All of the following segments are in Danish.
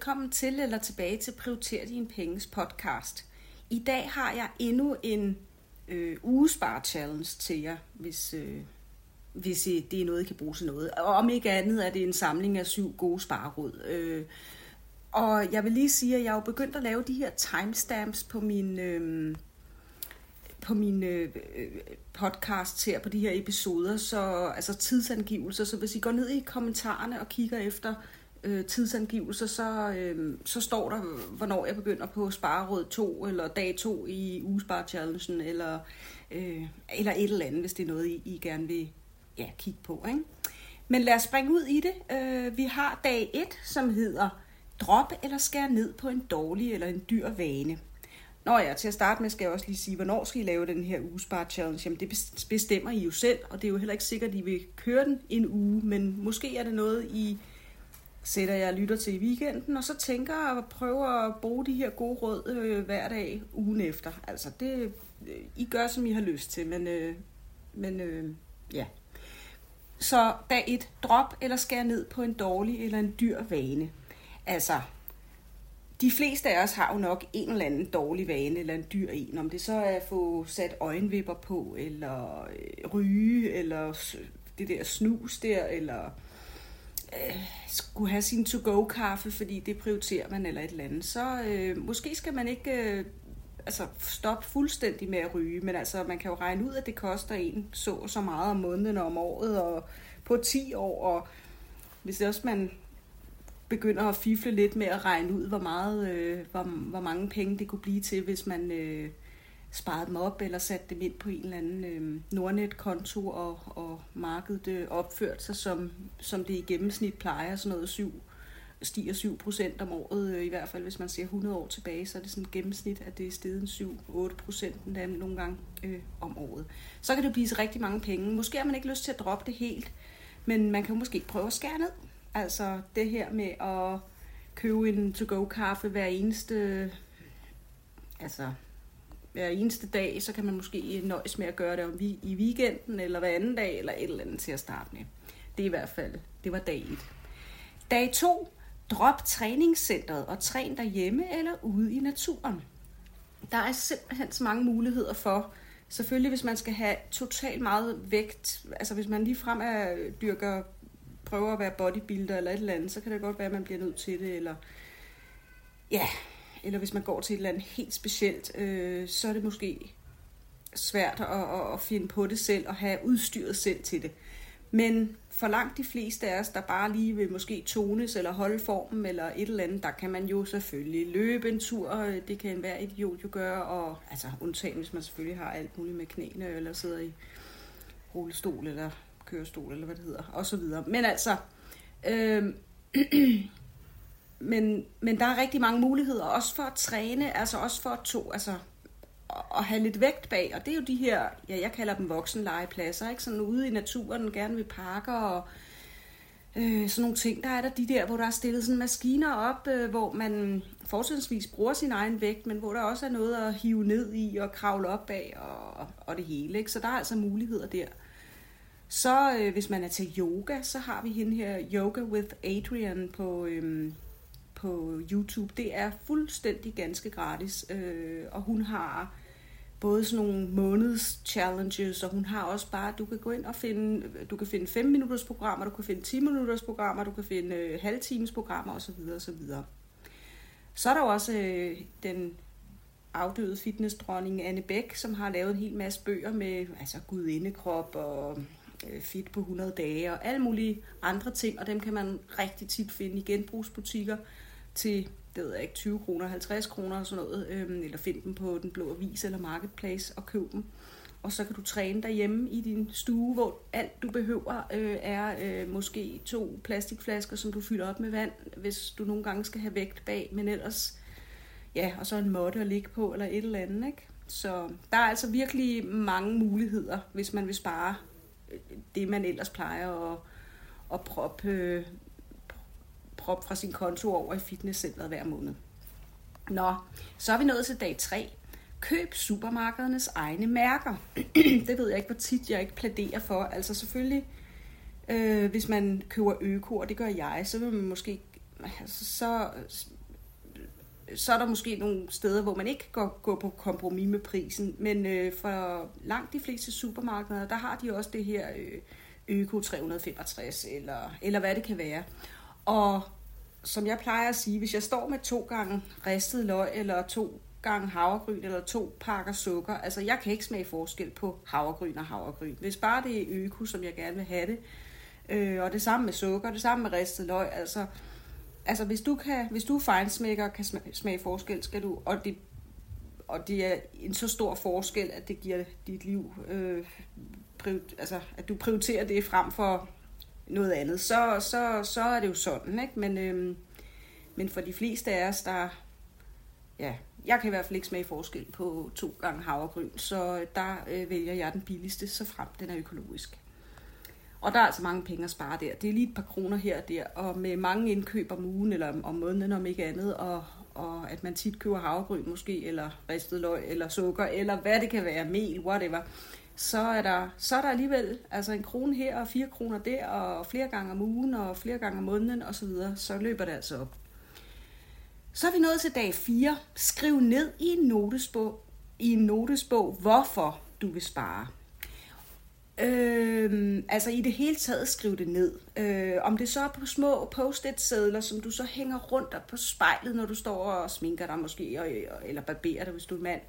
Velkommen til eller tilbage til Prioriter din penges podcast. I dag har jeg endnu en øh, ugespar challenge til jer, hvis, øh, hvis I, det er noget, I kan bruge til noget. Og om ikke andet er det en samling af syv gode spareråd. Øh, og jeg vil lige sige, at jeg er jo begyndt at lave de her timestamps på min... Øh, på mine øh, øh podcasts her, på de her episoder, så altså tidsangivelser, så hvis I går ned i kommentarerne og kigger efter øh, tidsangivelser, så, øh, så står der, hvornår jeg begynder på spareråd 2, eller dag 2 i ugesparchallengen, eller, øh, eller et eller andet, hvis det er noget, I, I gerne vil ja, kigge på. Ikke? Men lad os springe ud i det. Øh, vi har dag 1, som hedder drop eller skær ned på en dårlig eller en dyr vane. Nå ja, til at starte med skal jeg også lige sige, hvornår skal I lave den her ugespar challenge? Jamen det bestemmer I jo selv, og det er jo heller ikke sikkert, at I vil køre den en uge, men måske er det noget, I sætter jeg lytter til i weekenden, og så tænker at prøve at bruge de her gode råd øh, hver dag ugen efter. Altså, det, øh, I gør, som I har lyst til, men, øh, men øh, ja. Så dag et, drop eller skær ned på en dårlig eller en dyr vane. Altså, de fleste af os har jo nok en eller anden dårlig vane, eller en dyr en. Om det så er at få sat øjenvipper på, eller øh, ryge, eller det der snus der, eller øh, skulle have sin to-go-kaffe, fordi det prioriterer man eller et eller andet, så øh, måske skal man ikke øh, altså, stoppe fuldstændig med at ryge, men altså, man kan jo regne ud, at det koster en så så meget om måneden og om året, og på 10 år, og hvis det også man begynder at fifle lidt med at regne ud, hvor meget, øh, hvor, hvor mange penge det kunne blive til, hvis man øh, sparet dem op eller sat dem ind på en eller anden øh, Nordnet-konto, og, og markedet øh, opført sig, som, som det i gennemsnit plejer, sådan noget 7, stiger 7 procent om året, øh, i hvert fald hvis man ser 100 år tilbage, så er det sådan et gennemsnit, at det er steget 7-8 procent nogle gange øh, om året. Så kan det blive så rigtig mange penge. Måske har man ikke lyst til at droppe det helt, men man kan måske prøve at skære ned. Altså det her med at købe en to-go-kaffe hver eneste, altså hver eneste dag, så kan man måske nøjes med at gøre det om vi, i weekenden, eller hver anden dag, eller et eller andet til at starte med. Det er i hvert fald, det var dag 1. Dag 2, drop træningscentret og træn derhjemme eller ude i naturen. Der er simpelthen så mange muligheder for, selvfølgelig hvis man skal have totalt meget vægt, altså hvis man lige frem er dyrker, prøver at være bodybuilder eller et eller andet, så kan det godt være, at man bliver nødt til det, eller ja, eller hvis man går til et eller andet helt specielt, øh, så er det måske svært at, at, at finde på det selv og have udstyret selv til det. Men for langt de fleste af os, der bare lige vil måske tones eller holde formen eller et eller andet, der kan man jo selvfølgelig løbe en tur. Det kan enhver idiot jo gøre, og altså undtagen hvis man selvfølgelig har alt muligt med knæene, eller sidder i rullestol eller kørestol, eller hvad det hedder, og så videre. Men altså, øh, men, men der er rigtig mange muligheder, også for at træne, altså også for at to, altså at have lidt vægt bag, og det er jo de her, ja, jeg kalder dem voksenlegepladser, ikke? Sådan ude i naturen, gerne ved parker og øh, sådan nogle ting. Der er der de der, hvor der er stillet sådan maskiner op, øh, hvor man fortsættelsesvis bruger sin egen vægt, men hvor der også er noget at hive ned i og kravle op bag og, og det hele. Ikke? Så der er altså muligheder der. Så øh, hvis man er til yoga, så har vi hende her, Yoga with Adrian på... Øh, på YouTube. Det er fuldstændig ganske gratis, øh, og hun har både sådan nogle måneds challenges, og hun har også bare, du kan gå ind og finde, du kan finde 5 minutters programmer, du kan finde 10 minutters programmer, du kan finde øh, halvtimes programmer osv. osv. Så er der også øh, den afdøde fitnessdronning Anne Bæk, som har lavet en hel masse bøger med altså gudindekrop og øh, fit på 100 dage og alle mulige andre ting, og dem kan man rigtig tit finde i genbrugsbutikker til det ved jeg ikke, 20 kroner, 50 kroner og sådan noget, øhm, eller find dem på Den Blå Avis eller Marketplace og køb dem. Og så kan du træne derhjemme i din stue, hvor alt du behøver øh, er øh, måske to plastikflasker, som du fylder op med vand, hvis du nogle gange skal have vægt bag, men ellers, ja, og så en måtte at ligge på, eller et eller andet, ikke? Så der er altså virkelig mange muligheder, hvis man vil spare øh, det, man ellers plejer at, at proppe øh, prop fra sin konto over i fitnesscenteret hver måned. Nå, så er vi nået til dag 3. Køb supermarkedernes egne mærker. det ved jeg ikke, hvor tit jeg ikke plæderer for. Altså selvfølgelig, øh, hvis man køber øko, og det gør jeg, så vil man måske altså, så, så er der måske nogle steder, hvor man ikke kan gå på kompromis med prisen, men øh, for langt de fleste supermarkeder, der har de også det her øh, Øko 365, eller, eller hvad det kan være. Og som jeg plejer at sige, hvis jeg står med to gange ristet løg, eller to gange havregryn, eller to pakker sukker, altså jeg kan ikke smage forskel på havregryn og havregryn. Hvis bare det er øko, som jeg gerne vil have det, øh, og det samme med sukker, det samme med ristet løg, altså, altså hvis du kan, hvis du fejnsmækker kan smage, smage forskel, skal du, og det, og det er en så stor forskel, at det giver dit liv, øh, prior, altså at du prioriterer det frem for noget andet, så, så, så er det jo sådan, ikke? Men, øhm, men for de fleste af os, der, ja, jeg kan i hvert fald ikke smage forskel på to gange havregryn, så øh, der øh, vælger jeg den billigste, så frem den er økologisk. Og der er altså mange penge at spare der. Det er lige et par kroner her og der, og med mange indkøb om ugen eller om måneden om ikke andet, og, og at man tit køber havregryn måske, eller ristet løg, eller sukker, eller hvad det kan være, mel, whatever, så er der, så er der alligevel altså en krone her og fire kroner der, og flere gange om ugen og flere gange om måneden osv., så, videre, så løber det altså op. Så er vi nået til dag 4. Skriv ned i en notesbog, i en notesbog hvorfor du vil spare. Øh, altså i det hele taget skriv det ned. Øh, om det så er på små post-it-sædler, som du så hænger rundt på spejlet, når du står og sminker dig måske, og, eller barberer dig, hvis du er mand,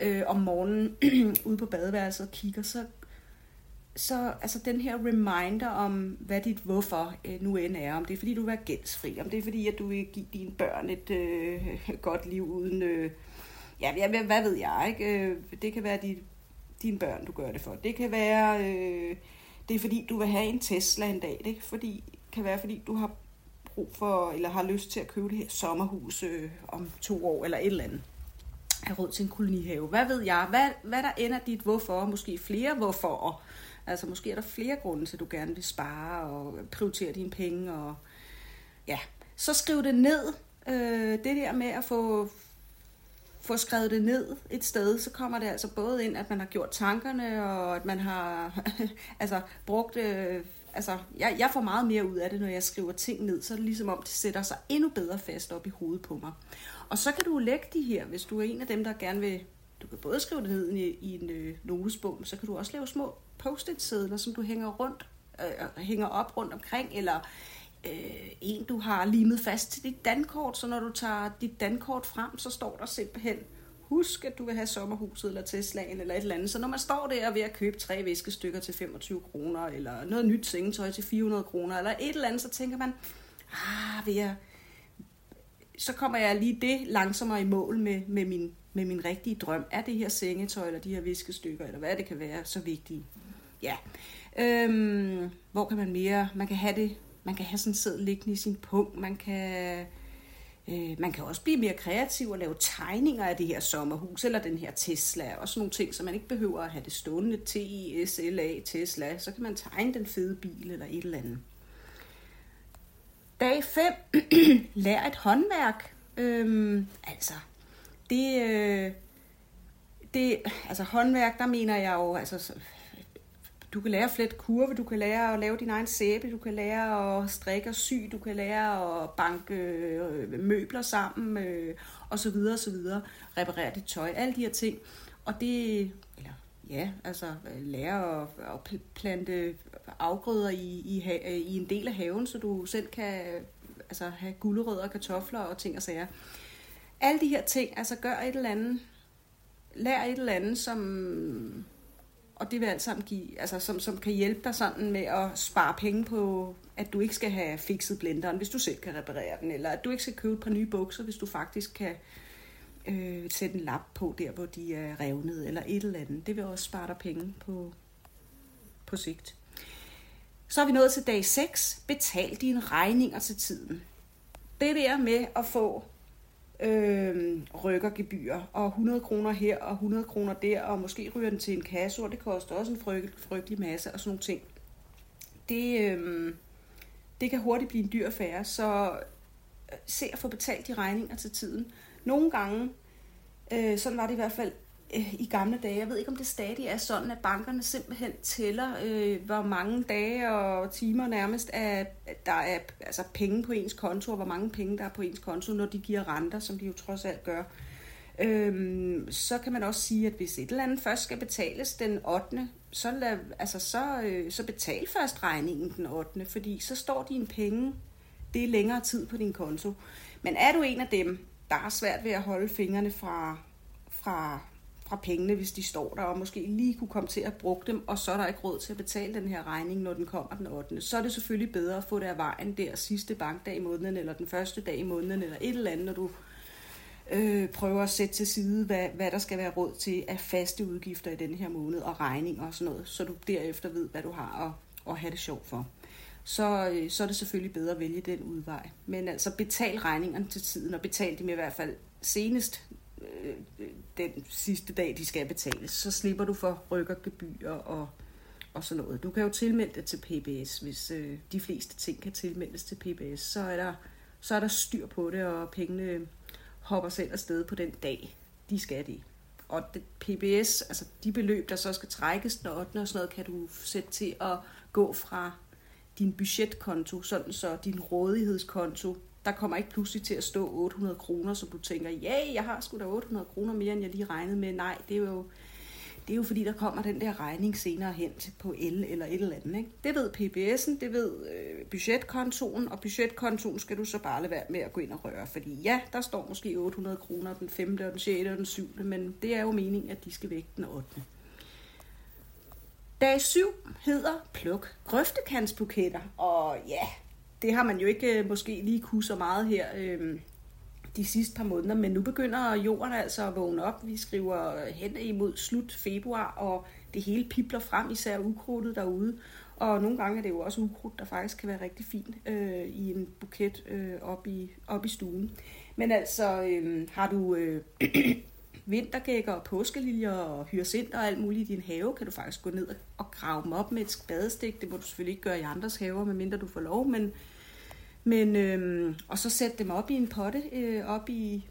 øh, om morgenen ude på badeværelset og kigger, så, så altså den her reminder om, hvad dit hvorfor øh, nu end er. Om det er fordi, du vil være gældsfri, om det er fordi, at du vil give dine børn et øh, godt liv uden... Øh, ja, hvad, ved jeg, ikke? Øh, det kan være dit dine børn, du gør det for. Det kan være, øh, det er fordi, du vil have en Tesla en dag. Det fordi, kan være, fordi du har brug for, eller har lyst til at købe det her sommerhus øh, om to år, eller et eller andet. Have råd til en kolonihave. Hvad ved jeg? Hvad, hvad der ender dit hvorfor? Måske flere hvorfor. Altså måske er der flere grunde til, at du gerne vil spare og prioritere dine penge. Og, ja. Så skriv det ned. Øh, det der med at få, få skrevet det ned et sted, så kommer det altså både ind, at man har gjort tankerne, og at man har altså, brugt... Øh, altså, jeg, jeg får meget mere ud af det, når jeg skriver ting ned, så er det ligesom om, det sætter sig endnu bedre fast op i hovedet på mig. Og så kan du lægge de her, hvis du er en af dem, der gerne vil... Du kan både skrive det ned i, i en øh, notesbog, men så kan du også lave små post-it-sædler, som du hænger rundt, øh, hænger op rundt omkring, eller øh, en, du har limet fast til dit dankort, så når du tager dit dankort frem, så står der simpelthen, husk, at du vil have sommerhuset eller Teslaen eller et eller andet. Så når man står der ved at købe tre viskestykker til 25 kroner, eller noget nyt sengetøj til 400 kroner, eller et eller andet, så tænker man, ah, vil jeg... Så kommer jeg lige det langsommere i mål med, med, min, med min rigtige drøm. Er det her sengetøj, eller de her viskestykker, eller hvad det kan være, så vigtige? Ja. Øhm, hvor kan man mere? Man kan have det man kan have sådan en sæd liggende i sin pung. Man kan, øh, man kan også blive mere kreativ og lave tegninger af det her sommerhus, eller den her Tesla, og sådan nogle ting, så man ikke behøver at have det stående T-I-S-L-A, Tesla. Så kan man tegne den fede bil eller et eller andet. Dag 5. Lær et håndværk. Øhm, altså, det, øh, det, altså håndværk, der mener jeg jo, altså du kan lære at flette kurve, du kan lære at lave din egen sæbe, du kan lære at strikke og sy, du kan lære at banke øh, møbler sammen, øh, og så videre, og så videre. Reparere dit tøj, alle de her ting. Og det, eller ja, altså lære at, at plante afgrøder i, i, i en del af haven, så du selv kan altså, have gulerødder, kartofler og ting og sager. Alle de her ting, altså gør et eller andet, lær et eller andet, som og det vil alt sammen give, altså, som, som kan hjælpe dig sådan med at spare penge på, at du ikke skal have fikset blenderen, hvis du selv kan reparere den, eller at du ikke skal købe et par nye bukser, hvis du faktisk kan øh, sætte en lap på der, hvor de er revnet, eller et eller andet. Det vil også spare dig penge på, på sigt. Så er vi nået til dag 6. Betal dine regninger til tiden. Det der med at få øh, rykkergebyr, og 100 kroner her og 100 kroner der, og måske ryger den til en kasse, og det koster også en frygtelig, frygtelig masse og sådan nogle ting. Det, øh, det kan hurtigt blive en dyr affære, så øh, se at få betalt de regninger til tiden. Nogle gange, øh, sådan var det i hvert fald øh, i gamle dage, jeg ved ikke om det stadig er sådan, at bankerne simpelthen tæller, øh, hvor mange dage og timer nærmest er, der er altså penge på ens konto, og hvor mange penge der er på ens konto, når de giver renter, som de jo trods alt gør. Øhm, så kan man også sige, at hvis et eller andet først skal betales den 8., så, lad, altså så, øh, så betal først regningen den 8., fordi så står dine penge, det er længere tid på din konto. Men er du en af dem, der har svært ved at holde fingrene fra, fra, fra pengene, hvis de står der, og måske lige kunne komme til at bruge dem, og så er der ikke råd til at betale den her regning, når den kommer den 8. Så er det selvfølgelig bedre at få det af vejen der sidste bankdag i måneden, eller den første dag i måneden, eller et eller andet, når du øh, prøver at sætte til side, hvad, hvad der skal være råd til af faste udgifter i den her måned, og regninger og sådan noget, så du derefter ved, hvad du har at, at have det sjovt for. Så, øh, så er det selvfølgelig bedre at vælge den udvej. Men altså betal regningerne til tiden, og betal dem i hvert fald senest den sidste dag, de skal betales. Så slipper du for rykkergebyr og, og sådan noget. Du kan jo tilmelde dig til PBS, hvis øh, de fleste ting kan tilmeldes til PBS. Så er der, så er der styr på det, og pengene hopper selv afsted på den dag, de skal det. Og det, PBS, altså de beløb, der så skal trækkes den 8. og sådan noget, kan du sætte til at gå fra din budgetkonto, sådan så din rådighedskonto, der kommer ikke pludselig til at stå 800 kroner, så du tænker, ja, jeg har sgu da 800 kroner mere, end jeg lige regnede med. Nej, det er jo det er jo fordi, der kommer den der regning senere hen til på el eller et eller andet. Ikke? Det ved PBS'en, det ved øh, budgetkontoen, og budgetkontoen skal du så bare lade være med at gå ind og røre. Fordi ja, der står måske 800 kroner den 5., og den 6. og den 7., men det er jo meningen, at de skal væk den 8. Dag 7 hedder pluk grøftekantsbuketter, og ja, det har man jo ikke øh, måske lige kunne så meget her øh, de sidste par måneder, men nu begynder jorden altså at vågne op. Vi skriver hen imod slut februar, og det hele pipler frem, især ukrudtet derude. Og nogle gange er det jo også ukrudt, der faktisk kan være rigtig fint øh, i en buket øh, op, i, op i stuen. Men altså, øh, har du øh, vintergækker og påskeliljer og hyacinter og alt muligt i din have, kan du faktisk gå ned og grave dem op med et spadestik. Det må du selvfølgelig ikke gøre i andres haver, medmindre du får lov, men men, øhm, og så sætte dem op i en potte, øh, op i,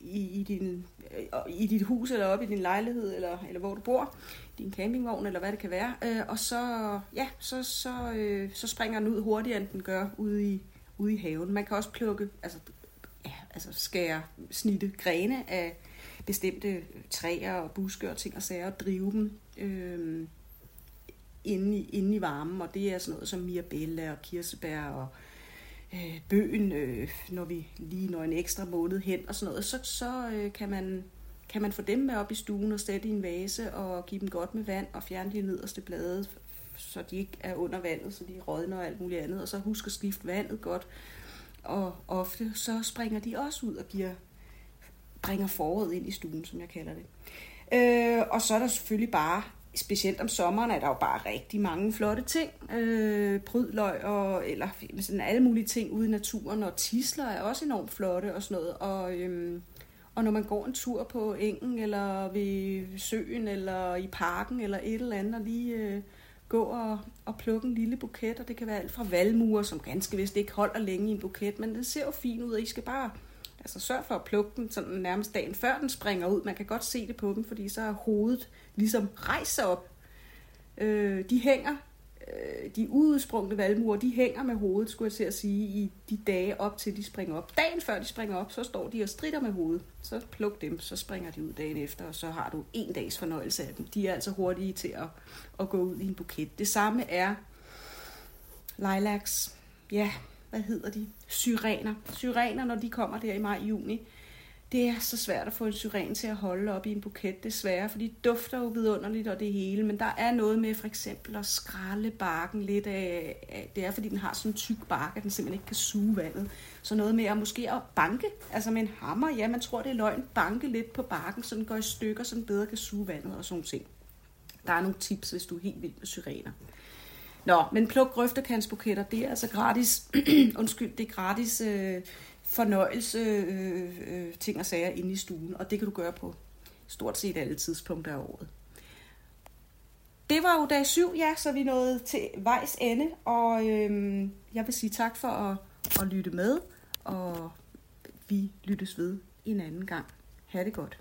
i, i, din, øh, i dit hus, eller op i din lejlighed, eller, eller hvor du bor, din campingvogn, eller hvad det kan være. Øh, og så, ja, så, så, øh, så springer den ud hurtigere, end den gør ude i, ude i haven. Man kan også plukke, altså, ja, altså skære, snitte grene af bestemte træer og buske og ting og sager, og drive dem øh, inde, i, inde i varmen. Og det er sådan noget som mirabella og kirsebær og øh, bøgen, øh, når vi lige når en ekstra måned hen og sådan noget, så, så øh, kan, man, kan man få dem med op i stuen og sætte i en vase og give dem godt med vand og fjerne de nederste blade, så de ikke er under vandet, så de rådner og alt muligt andet. Og så husk at skifte vandet godt. Og ofte så springer de også ud og giver, bringer foråret ind i stuen, som jeg kalder det. Øh, og så er der selvfølgelig bare specielt om sommeren er der jo bare rigtig mange flotte ting. Øh, prydløg og, eller sådan alle mulige ting ude i naturen, og tisler er også enormt flotte og sådan noget. Og, øh, og når man går en tur på engen, eller ved søen, eller i parken, eller et eller andet, og lige øh, gå og, og plukke en lille buket, og det kan være alt fra valmuer, som ganske vist ikke holder længe i en buket, men den ser jo fin ud, og I skal bare altså sørg for at plukke den sådan nærmest dagen før den springer ud. Man kan godt se det på dem, fordi så er hovedet ligesom rejser op. Øh, de hænger, øh, de udsprungne valmuer, de hænger med hovedet, skulle jeg til at sige, i de dage op til de springer op. Dagen før de springer op, så står de og strider med hovedet. Så pluk dem, så springer de ud dagen efter, og så har du en dags fornøjelse af dem. De er altså hurtige til at, at gå ud i en buket. Det samme er lilacs. Ja, hvad hedder de? Syrener. Syrener, når de kommer der i maj-juni, det er så svært at få en syren til at holde op i en buket, desværre, for de dufter jo vidunderligt og det hele, men der er noget med for eksempel at skralde barken lidt af, det er fordi den har sådan en tyk bark, at den simpelthen ikke kan suge vandet. Så noget med at måske at banke, altså med en hammer, ja, man tror det er løgn, banke lidt på barken, så den går i stykker, så den bedre kan suge vandet og sådan ting. Der er nogle tips, hvis du er helt vild med syrener. Nå, men pluk grøftekantsbuketter, det er altså gratis, undskyld, det er gratis øh, fornøjelse øh, øh, ting og sager inde i stuen, og det kan du gøre på stort set alle tidspunkter af året. Det var jo dag 7, ja, så vi nåede til vejs ende, og øh, jeg vil sige tak for at, at lytte med, og vi lyttes ved en anden gang. Ha' det godt.